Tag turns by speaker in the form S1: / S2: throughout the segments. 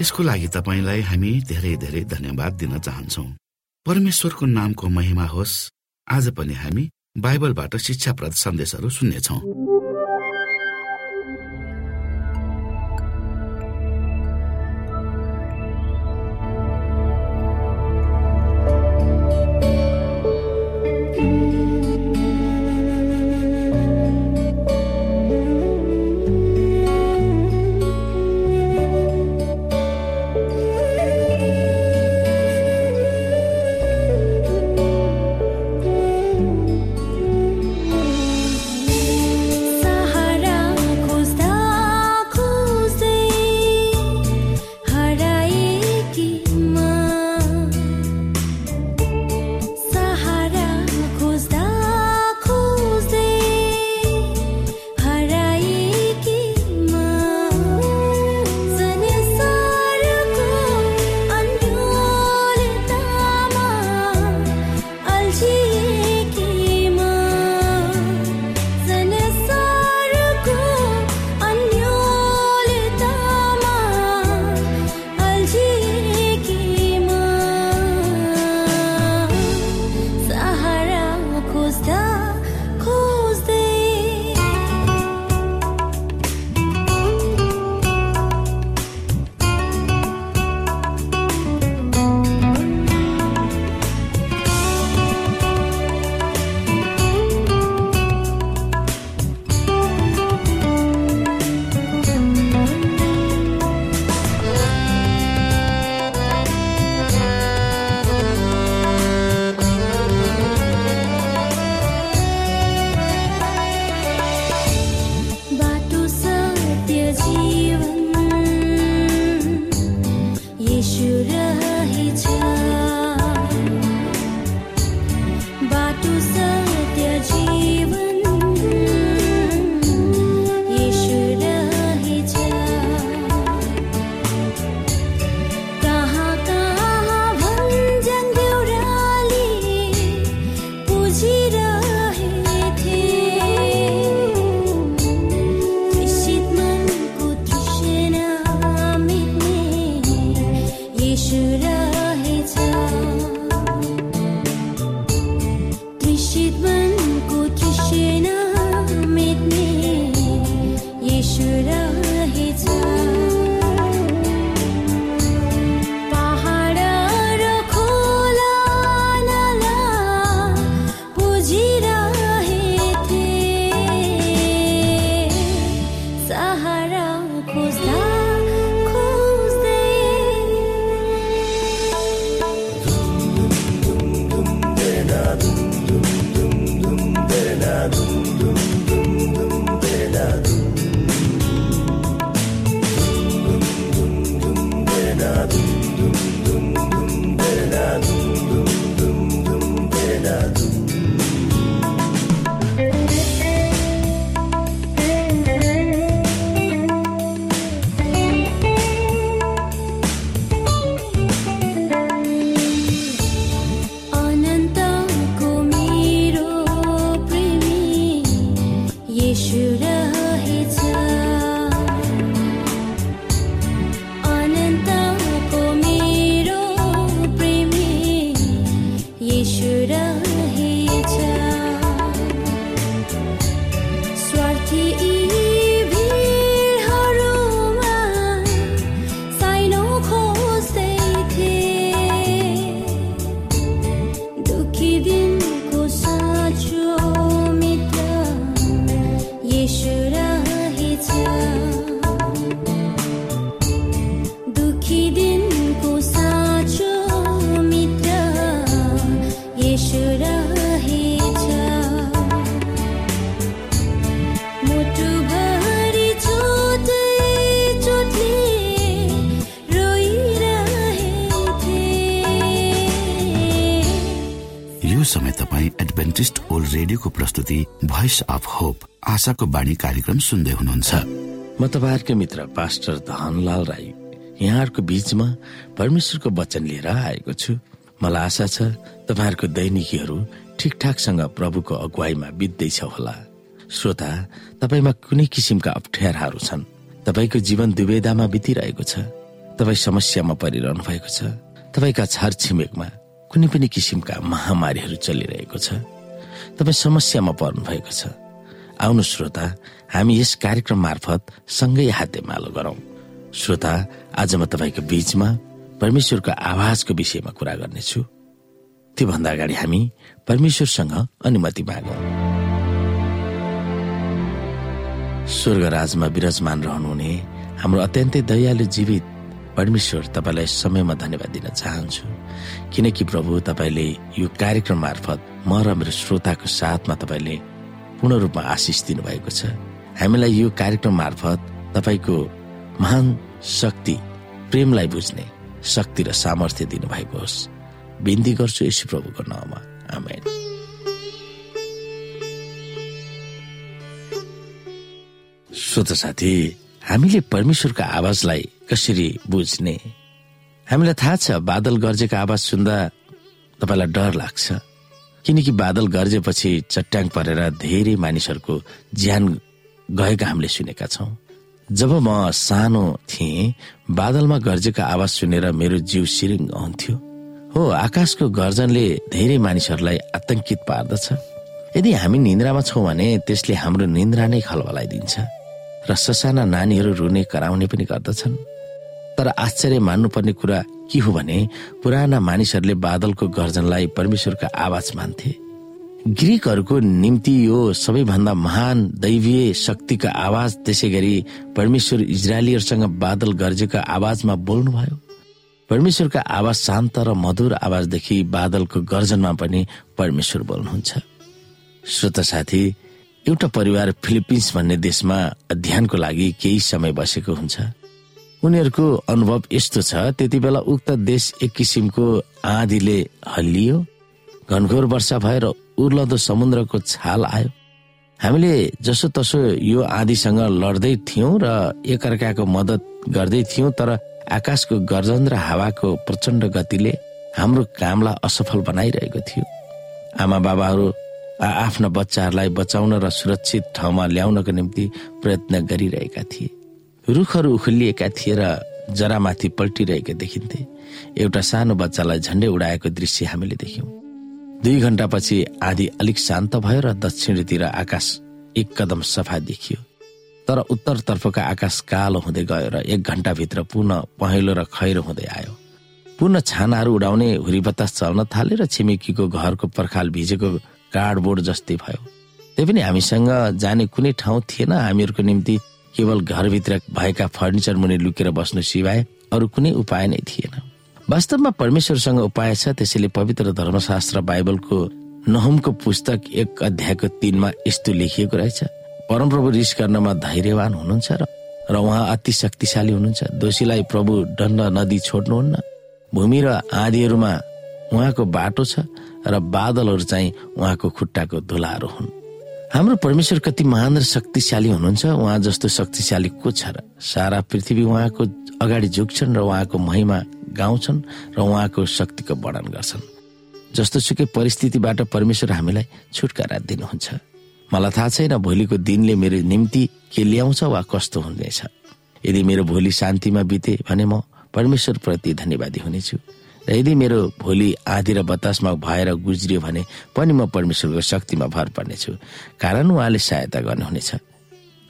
S1: यसको लागि तपाईँलाई हामी धेरै धेरै धन्यवाद दिन चाहन्छौ। परमेश्वरको नामको महिमा होस्। आज पनि हामी बाइबलबाट शिक्षाप्रद सन्देशहरू सुन्नेछौँ। ओल्ड रेडियोको प्रस्तुति भोइस अफ होप आशाको बाणी कार्यक्रम सुन्दै हुनुहुन्छ।
S2: म तपाईँहरूकै मित्र पास्टर धनलाल राई। यहाँहरूको बीचमा परमेश्वरको वचन लिएर आएको छु। मलाई आशा छ तपाईँहरूको दैनिकीहरू ठिकठाकसँग प्रभुको अगुवाईमा बित्दैछ होला। श्रोता तपाईँमा कुनै किसिमका अप्ठ्याराहरू छन्। तपाईँको जीवन दुवेदामा बितिरहेको छ। तपाईँ समस्यामा परिरहनु भएको छ। तपाईँका छर छिमेकमा कुनै पनि किसिमका महामारीहरू चलिरहेको छ। तपाईँ समस्यामा पर्नु भएको छ। आउनु श्रोता हामी यस कार्यक्रम मार्फत सँगै हातेमालो गरौं। श्रोता आज म तपाईँको बीचमा परमेश्वरको आवाजको विषयमा कुरा गर्नेछु। त्योभन्दा अगाडि हामी परमेश्वरसँग अनुमति मागौँ। स्वर्गराजमा विराजमान रहनुहुने हाम्रो अत्यन्तै दयालु जीवित परमेश्वर तपाईँलाई समयमा धन्यवाद दिन चाहन्छु। किनकि प्रभु तपाईँले यो कार्यक्रम मार्फत म र मेरो श्रोताको साथमा तपाईँले पूर्ण रूपमा आशिष दिनुभएको छ। हामीलाई यो कार्यक्रम मार्फत तपाईँको महान शक्ति प्रेमलाई बुझ्ने शक्ति र सामर्थ्य दिनुभएको होस्। बिन्ती गर्छु यशु प्रभुको नाउँमा आमेन। श्रोत साथी हामीले परमेश्वरको आवाजलाई कसरी बुझ्ने? हामीलाई थाहा छ बादल गर्जेको आवाज सुन्दा तपाईँलाई डर लाग्छ। किनकि बादल गर्जेपछि चट्याङ परेर धेरै मानिसहरूको ज्यान गएका हामीले सुनेका छौँ। जब म सानो थिएँ बादलमा गर्जेको आवाज सुनेर मेरो जिउ सिरिङ आउँथ्यो हो आकाशको गर्जनले धेरै मानिसहरूलाई आतंकित पार्दछ। यदि हामी निन्द्रामा छौँ भने त्यसले हाम्रो निन्द्रा नै खलबलाइदिन्छ र ससाना नानीहरू रुने कराउने पनि गर्दछन्। तर आश्चर्य मान्नुपर्ने कुरा के हो भने पुराना मानिसहरूले बादलको गर्जनलाई परमेश्वरको आवाज मान्थे। ग्रिकहरूको निम्ति यो सबैभन्दा महान दैवीय शक्तिको आवाज त्यसै गरी परमेश्वर इजरायलीहरूसँग बादल गर्जेको आवाजमा बोल्नुभयो। परमेश्वरको आवाज शान्त र मधुर आवाजदेखि बादलको गर्जनमा पनि परमेश्वर बोल्नुहुन्छ। श्रोत साथी एउटा परिवार फिलिपिन्स भन्ने देशमा अध्ययनको लागि केही समय बसेको हुन्छ। उनीहरूको अनुभव यस्तो छ त्यति बेला उक्त देश एक किसिमको आँधीले हल्लियो घनघोर वर्षा भएर उर्लदो समुद्रको छाल आयो। हामीले जसो तसो यो आँधीसँग लड्दै थियौँ र एकअर्काको मद्दत गर्दै थियौँ तर आकाशको गर्जन र हावाको प्रचण्ड गतिले हाम्रो कामलाई असफल बनाइरहेको थियो। आमा बाबाहरू आफ्ना बच्चाहरूलाई बचाउन र सुरक्षित ठाउँमा ल्याउनको निम्ति प्रयत्न गरिरहेका थिए। रुखहरू उखुलिएका थिए र जरामाथि पल्टिरहेका देखिन्थे। एउटा सानो बच्चालाई झन्डै उडाएको दृश्य हामीले देख्यौं। दुई घण्टापछि आधी अलिक शान्त भयो र दक्षिणतिर आकाश एक कदम सफा देखियो। तर उत्तरतर्फका आकाश कालो हुँदै गयो र एक घण्टाभित्र पुनः पहेँलो र खैरो हुँदै आयो। पुनः छानाहरू उडाउने हुरी बतास चल्न थाले र छिमेकीको घरको पर्खाल भिजेको कार्डबोर्ड जस्तै भयो। त्यही पनि हामीसँग जाने कुनै ठाउँ थिएन हामीहरूको निम्ति। केवल घरभित्र भएका फर्निचर मुनि लुकेर बस्नु सिवाय अरू कुनै उपाय नै थिएन। वास्तवमा परमेश्वरसँग उपाय छ त्यसैले पवित्र धर्मशास्त्र बाइबलको नहुमको पुस्तक एक अध्यायको तिनमा यस्तो लेखिएको रहेछ। परमप्रभु रिस गर्नमा धैर्यवान हुनुहुन्छ र र उहाँ अति शक्तिशाली हुनुहुन्छ। दोषीलाई प्रभु दण्ड नदी छोड्नुहुन्न। भूमि र आदिहरूमा उहाँको बाटो छ र बादलहरू चाहिँ उहाँको खुट्टाको धुलाहरू हुन्। हाम्रो परमेश्वर कति महान र शक्तिशाली हुनुहुन्छ उहाँ जस्तो शक्तिशाली को छ र? सारा पृथ्वी उहाँको अगाडि झुक्छन् र उहाँको महिमा गाउँछन् र उहाँको शक्तिको वर्णन गर्छन्। जस्तो सुकै परिस्थितिबाट परमेश्वर हामीलाई छुटकारा दिनुहुन्छ। मलाई थाहा छैन भोलिको दिनले मेरो निम्ति के ल्याउँछ वा कस्तो हुनेछ यदि मेरो भोलि शान्तिमा बिते भने म परमेश्वर प्रति धन्यवादी हुनेछु। र यदि मेरो भोलि आधी र बतासमा भएर गुज्रियो भने पनि म परमेश्वरको शक्तिमा भर पर्नेछु कारण उहाँले सहायता गर्नुहुनेछ।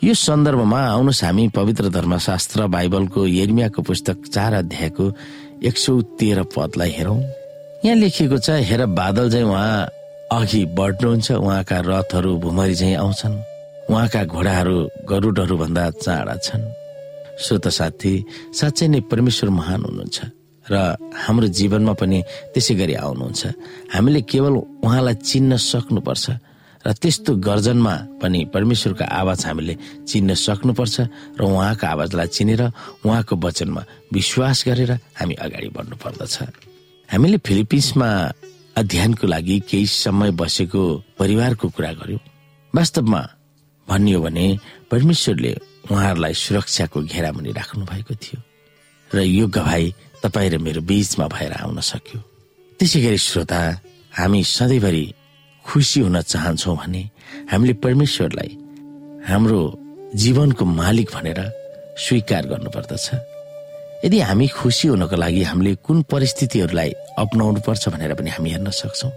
S2: यो सन्दर्भमा आउनुहोस् हामी पवित्र धर्मशास्त्र बाइबलको यर्मियाको पुस्तक चार अध्यायको एक सौ तेह्र पदलाई हेरौँ। यहाँ लेखिएको छ हेर बादल चाहिँ उहाँ अघि बढ्नुहुन्छ उहाँका रथहरू भुमरी चाहिँ आउँछन् उहाँका घोडाहरू गरुडहरू भन्दा चाँडा छन्। श्रोत साथी साँच्चै नै परमेश्वर महान हुनुहुन्छ। र हाम्रो जीवनमा पनि त्यसै गरी आउनुहुन्छ। हामीले केवल उहाँलाई चिन्न सक्नुपर्छ र त्यस्तो गर्जनमा पनि परमेश्वरको आवाज हामीले चिन्न सक्नुपर्छ र उहाँको आवाजलाई चिनेर उहाँको वचनमा विश्वास गरेर हामी अगाडि बढ्नु पर्दछ हामीले फिलिपिन्समा अध्ययनको लागि केही समय बसेको परिवारको कुरा गर्यो वास्तवमा भनियो भने परमेश्वरले उहाँहरूलाई सुरक्षाको घेरामुनि राख्नु भएको थियो। र यो गवाई तपाईँ र मेरो बीचमा भएर आउन सक्यो। त्यसै गरी श्रोता हामी सधैँभरि खुसी हुन चाहन्छौ भने हामीले परमेश्वरलाई हाम्रो जीवनको मालिक भनेर स्वीकार गर्नुपर्दछ। यदि हामी खुसी हुनको लागि हामीले कुन परिस्थितिहरूलाई अप्नाउनु पर्छ भनेर पनि हामी हेर्न सक्छौ।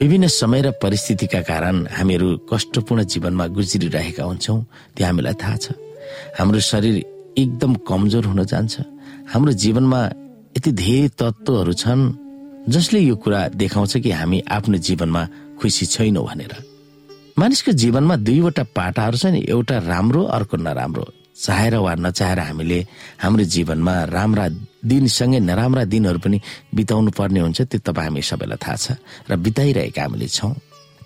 S2: विभिन्न समय र परिस्थितिका कारण हामीहरू कष्टपूर्ण जीवनमा गुज्रिरहेका हुन्छौँ त्यो हामीलाई थाहा छ। हाम्रो शरीर एकदम कमजोर हुन जान्छ। हाम्रो जीवनमा यति धेरै तत्त्वहरू छन् जसले यो कुरा देखाउँछ कि हामी आफ्नो जीवनमा खुसी छैनौँ भनेर। मानिसको जीवनमा दुईवटा पाटाहरू छन् एउटा राम्रो अर्को नराम्रो। चाहेर वा नचाहेर हामीले हाम्रो जीवनमा राम्रा दिनसँगै नराम्रा दिनहरू पनि बिताउनु पर्ने हुन्छ त्यो तपाईँ हामी सबैलाई थाहा छ र बिताइरहेका हामीले छौँ।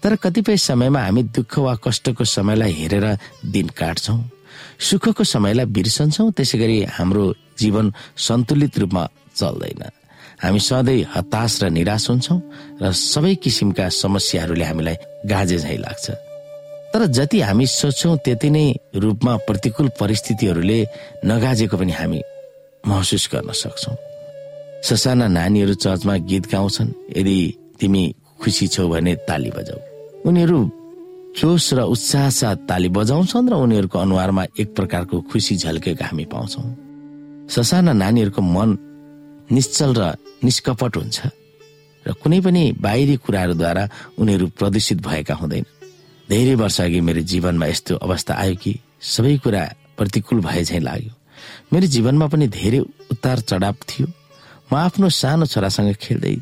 S2: तर कतिपय समयमा हामी दुःख वा कष्टको समयलाई हेरेर दिन काट्छौँ। सुखको समयलाई बिर्सन्छौँ त्यसै गरी हाम्रो जीवन सन्तुलित रूपमा चल्दैन। हामी सधैँ हताश र निराश हुन्छौँ र सबै किसिमका समस्याहरूले हामीलाई गाजे झै लाग्छ। तर जति हामी सोच्छौँ त्यति नै रूपमा प्रतिकूल परिस्थितिहरूले नगाजेको पनि हामी महसुस गर्न सक्छौ। ससाना नानीहरू चर्चमा गीत गाउँछन् यदि तिमी खुसी छौ भने ताली बजाऊ। उनीहरू जोस र उत्साह साथ ताली बजाउँछन् र उनीहरूको अनुहारमा एक प्रकारको खुसी झल्केको हामी पाउँछौ। ससाना नानीहरूको मन निश्चल र निष्कपट हुन्छ र कुनै पनि बाहिरी कुराहरूद्वारा उनीहरू प्रदूषित भएका हुँदैन। धेरै वर्ष अघि मेरो जीवनमा यस्तो अवस्था आयो कि सबै कुरा प्रतिकूल भए झै लाग्यो। मेरो जीवनमा पनि धेरै उतार चढाव थियो। म आफ्नो सानो छोरासँग खेल्दै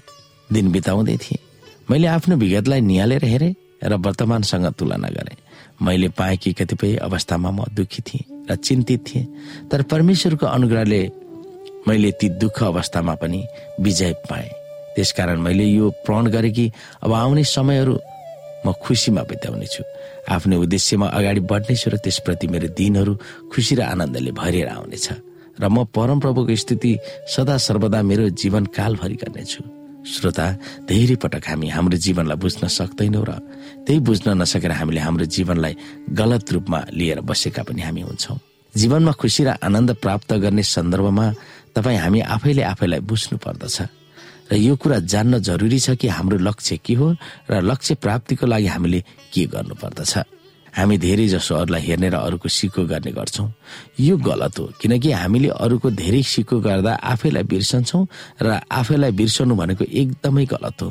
S2: दिन बिताउँदै थिएँ। मैले आफ्नो विगतलाई निहालेर हेरेँ। र वर्तमानसँग तुलना गरेँ। मैले पाएँ कतिपय अवस्थामा म दुखी थिएँ र चिन्तित थिएँ। तर परमेश्वरको अनुग्रहले मैले ती दुःख अवस्थामा पनि विजय पाएँ। त्यसकारण मैले यो प्रण गरेँ कि अब आउने समयहरू म खुसीमा बिताउनेछु आफ्नो उद्देश्यमा अगाडि बढ्नेछु र त्यसप्रति मेरो दिनहरू खुसी र आनन्दले भरिएर आउनेछ। र म परमप्रभुको स्थिति सदा सर्वदा मेरो जीवन कालभरि गर्नेछु। श्रोता धेरै पटक हामी हाम्रो जीवनलाई बुझ्न सक्दैनौँ र त्यही बुझ्न नसकेर हामीले हाम्रो जीवनलाई गलत रूपमा लिएर बसेका पनि हामी हुन्छौँ। जीवनमा खुसी र आनन्द प्राप्त गर्ने सन्दर्भमा तपाईँ हामी आफैले आफैलाई बुझ्नु पर्दछ। र यो कुरा जान्न जरुरी छ कि हाम्रो लक्ष्य के हो र लक्ष्य प्राप्तिको लागि हामीले के गर्नु पर्दछ। हामी धेरै जसो अरूलाई हेर्ने र अरूको सिको गर्ने गर्छौँ। यो गलत हो किनकि हामीले अरूको धेरै सिको गर्दा आफैलाई बिर्सन्छौँ र आफैलाई बिर्सनु भनेको एकदमै गलत हो।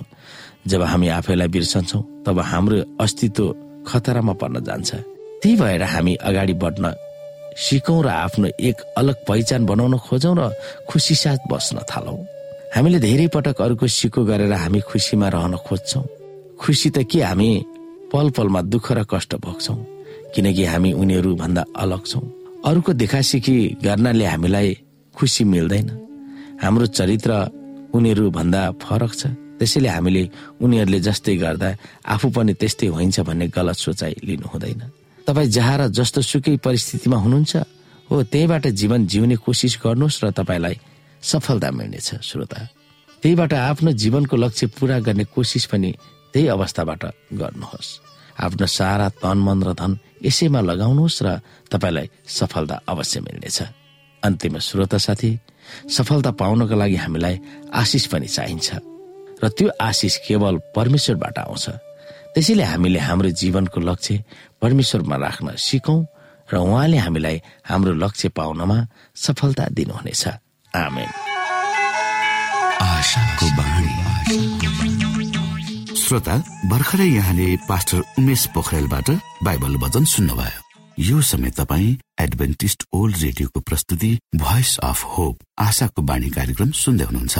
S2: जब हामी आफैलाई बिर्सन्छौँ तब हाम्रो अस्तित्व खतरामा पर्न जान्छ। त्यही भएर हामी अगाडि बढ्न सिकौँ र आफ्नो एक अलग पहिचान बनाउन खोजौँ र खुसी साथ बस्न थालौँ। हामीले धेरै पटक अरूको सिको गरेर हामी खुसीमा रहन खोज्छौ। खुसी त के हामी पल पलमा दुःख र कष्ट भोग्छौ किनकि हामी उनीहरू भन्दा अलग छौँ। अरूको देखासिखी गर्नाले हामीलाई खुसी मिल्दैन। हाम्रो चरित्र उनीहरू भन्दा फरक छ। त्यसैले हामीले उनीहरूले जस्तै गर्दा आफू पनि त्यस्तै हुन्छ भन्ने गलत सोचाइ लिनु हुँदैन। तपाईँ जहाँ र जस्तो सुकै परिस्थितिमा हुनुहुन्छ हो त्यहीबाट जीवन जिउने कोसिस गर्नुहोस् र तपाईँलाई सफलता मिल्नेछ श्रोता। त्यहीबाट आफ्नो जीवनको लक्ष्य पूरा गर्ने कोसिस पनि त्यही अवस्थाबाट गर्नुहोस्। आफ्नो सारा तन मन र धन यसैमा लगाउनुहोस् र तपाईँलाई सफलता अवश्य मिल्नेछ। अन्तिम श्रोता साथी सफलता पाउनको लागि हामीलाई आशिष पनि चाहिन्छ। र त्यो आशिष केवल परमेश्वरबाट आउँछ। त्यसैले हामीले हाम्रो जीवनको लक्ष्य परमेश्वरमा राख्न सिकौं र उहाँले हामीलाई हाम्रो लक्ष्य पाउनमा सफलता दिनुहुनेछ। आमेन।
S1: श्रोता भर्खरै यहाँले पास्टर उमेश पोखरेलबाट बाइबल वचन सुन्नुभयो। यो समय तपाईँ एडभेन्टिस्ट ओल्ड रेडियोको प्रस्तुति भोइस अफ होप आशाको बाणी कार्यक्रम सुन्दै हुनुहुन्छ।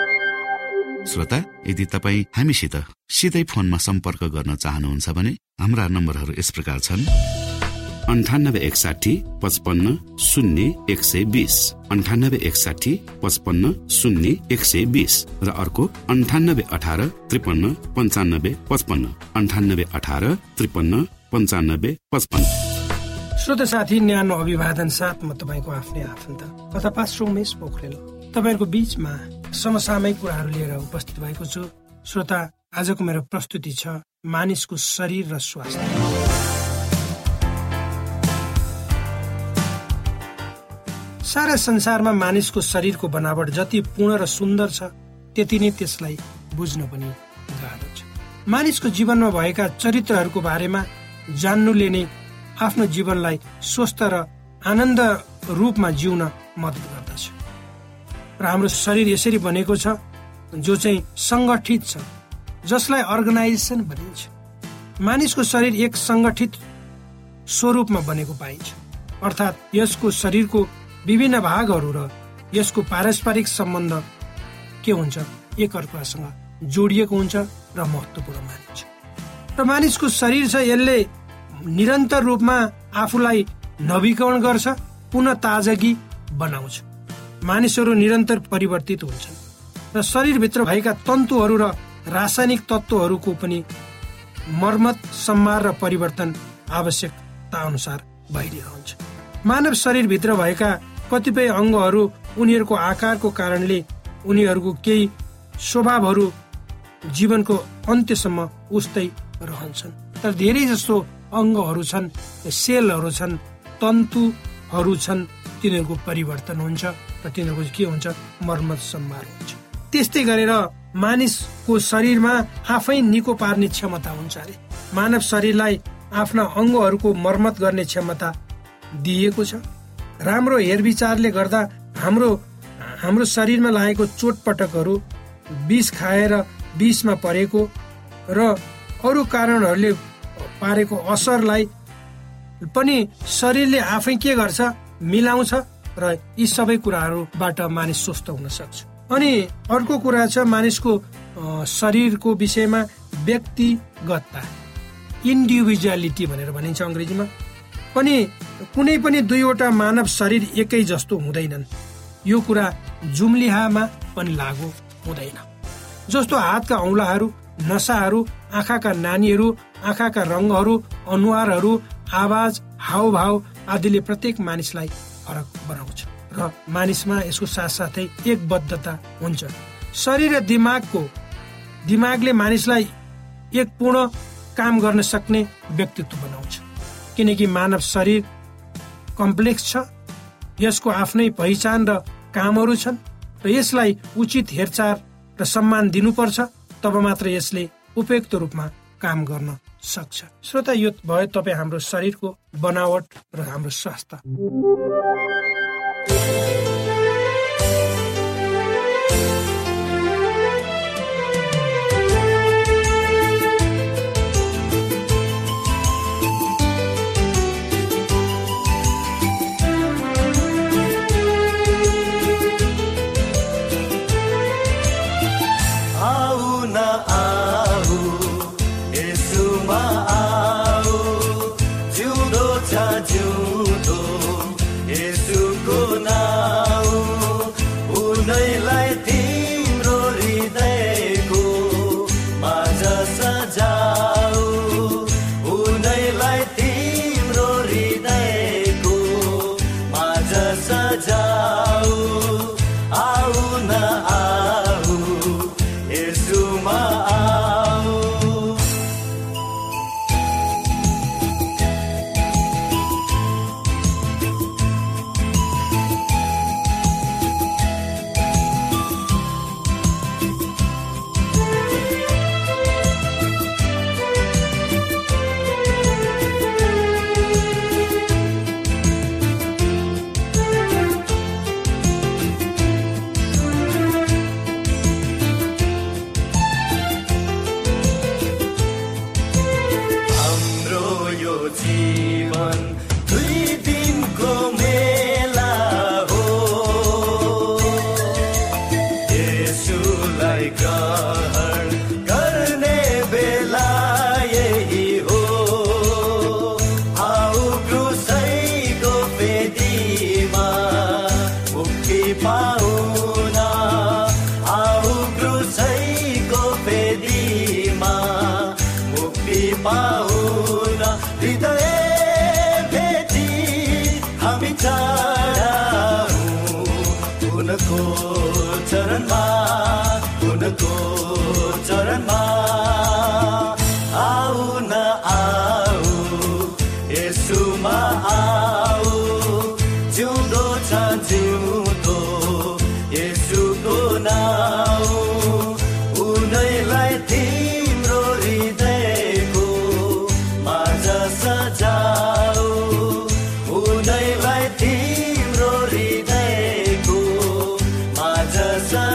S1: श्रोता यदि तपाईँ हामीसित सिधै फोनमा सम्पर्क गर्न चाहनुहुन्छ भने हाम्रा नम्बरहरू यस प्रकार छन्। अन्ठानब्बे एकसाठी पचपन्न शून्य एक सय बिस। अन्ठानब्बे एकसाठी पचपन्न शून्य एक सय बिस। र अर्को अन्ठानब्बे अठार त्रिपन्न पन्चानब्बे पचपन्न। अन्ठानब्बे अठार त्रिपन्न पन्चानब्बे पचपन्न।
S3: श्रोत साथी न्यानो अभिवादन साथ म तपाईँको आफ्नै आफन्त तथा पोखरेल। तपाईँहरूको बिचमा समसामयिक कुराहरू लिएर उपस्थित भएको छु। श्रोता आजको मेरो प्रस्तुति छ मानिसको शरीर र स्वास्थ्य। सारा संसारमा मानिसको शरीरको बनावट जति पूर्ण र सुन्दर छ त्यति नै त्यसलाई बुझ्न पनि गाह्रो छ। मानिसको जीवनमा भएका चरित्रहरूको बारेमा जान्नुले नै आफ्नो जीवनलाई स्वस्थ र आनन्द रूपमा जिउन मद्दत गर्दछ। र हाम्रो शरीर यसरी बनेको छ जो चाहिँ सङ्गठित छ जसलाई अर्गनाइजेसन भनिन्छ। मानिसको शरीर एक सङ्गठित स्वरूपमा बनेको पाइन्छ। अर्थात् यसको शरीरको विभिन्न भागहरू र यसको पारस्परिक सम्बन्ध के हुन्छ एक अर्कासँग जोडिएको हुन्छ र महत्वपूर्ण मानिन्छ। र मानिसको शरीर छ यसले निरन्तर रूपमा आफूलाई नवीकरण गर्छ पुनः ताजगी बनाउँछ। मानिसहरू निरन्तर परिवर्तित हुन्छन् र शरीरभित्र भएका तन्तुहरू र रासायनिक तत्त्वहरूको पनि मर्मत सम्मार र परिवर्तन आवश्यकता अनुसार भइरहन्छ मानव शरीरभित्र भएका कतिपय अङ्गहरू उनीहरूको आकारको कारणले उनीहरूको केही स्वभावहरू जीवनको अन्त्यसम्म उस्तै रहन्छन्। तर धेरै जस्तो अङ्गहरू छन् सेलहरू छन् तन्तुहरू छन् तिनीहरूको परिवर्तन हुन्छ र तिनीहरूको के हुन्छ? मर्मत सम्मार हुन्छ। त्यस्तै गरेर मानिसको शरीरमा आफै निको पार्ने क्षमता हुन्छ अरे। मानव शरीरलाई आफ्ना अङ्गहरूको मर्मत गर्ने क्षमता दिएको छ। राम्रो हेरविचारले गर्दा हाम्रो हाम्रो शरीरमा लागेको चोटपटकहरू विष खाएर विषमा परेको र अरू कारणहरूले पारेको असरलाई पनि शरीरले आफै के गर्छ? मिलाउँछ र यी सबै कुराहरूबाट मानिस स्वस्थ हुन सक्छ। अनि अर्को कुरा छ मानिसको शरीरको विषयमा व्यक्तिगतता। इन्डिभिजुअलिटी भनेर भनिन्छ अङ्ग्रेजीमा। पनि कुनै पनि दुईवटा मानव शरीर एकै जस्तो हुँदैनन्। यो कुरा जुम्लिहामा पनि लागू हुँदैन। जस्तो हातका औँलाहरू नसाहरू आँखाका नानीहरू आँखाका रङहरू अनुहारहरू आवाज हावभाव आदिले प्रत्येक मानिसलाई फरक बनाउँछ र मानिसमा यसको साथसाथै एकबद्धता हुन्छ। शरीर र दिमागको दिमागले मानिसलाई एक पूर्ण काम गर्न सक्ने व्यक्तित्व बनाउँछ। किनकि मानव शरीर कम्प्लेक्स छ यसको आफ्नै पहिचान र कामहरू छन् र यसलाई उचित हेरचाह र सम्मान दिनुपर्छ तब मात्र यसले उपयुक्त रूपमा काम गर्न सक्छ। श्रोता यो भयो तपाईँ हाम्रो शरीरको बनावट र हाम्रो स्वास्थ्य।
S4: Jesus.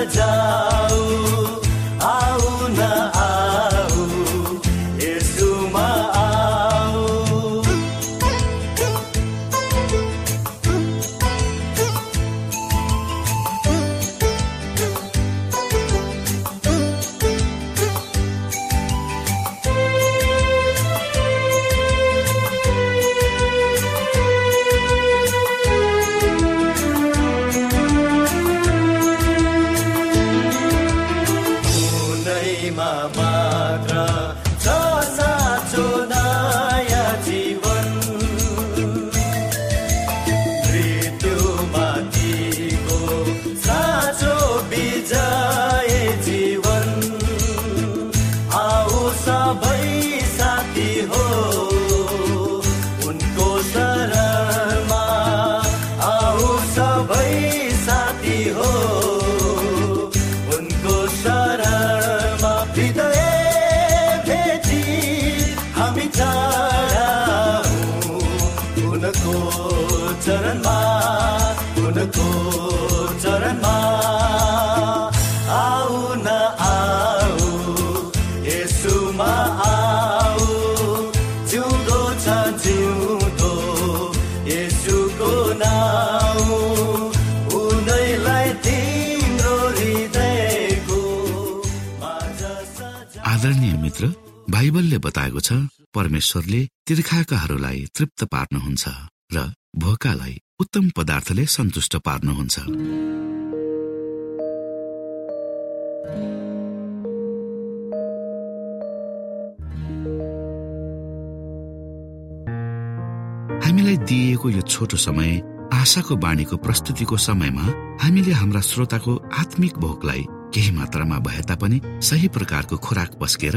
S1: जा बाइबलले बताएको छ परमेश्वरले तिर्खाकाहरूलाई तृप्त पार्नुहुन्छ र भोकालाई उत्तम पदार्थले सन्तुष्ट पार्नुहुन्छ। हामीलाई दिइएको यो छोटो समय आशाको बाणीको प्रस्तुतिको समयमा हामीले हाम्रा श्रोताको आत्मिक भोकलाई केही मात्रामा भए तापनि सही प्रकारको खोराक पस्केर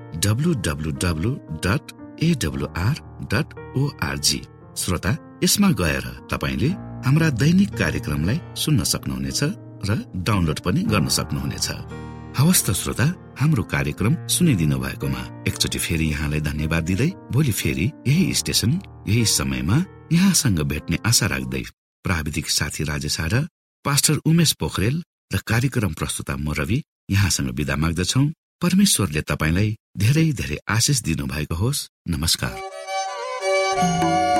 S1: श्रोता यसमा गएर तपाईँले हाम्रा दैनिक कार्यक्रमलाई सुन्न सक्नुहुनेछ र डाउनलोड पनि गर्न सक्नुहुनेछ। हवस् त श्रोता हाम्रो कार्यक्रम सुनिदिनु भएकोमा एकचोटि फेरि यहाँलाई धन्यवाद दिँदै भोलि फेरि यही स्टेशन यही समयमा यहाँसँग भेट्ने आशा राख्दै प्राविधिक साथी राजेश पास्टर उमेश पोखरेल र कार्यक्रम प्रस्तुता म रवि यहाँसँग विदा माग्दछौ। परमेश्वरले तपाईँलाई धेरै धेरै आशिष दिनु भएको होस्। नमस्कार।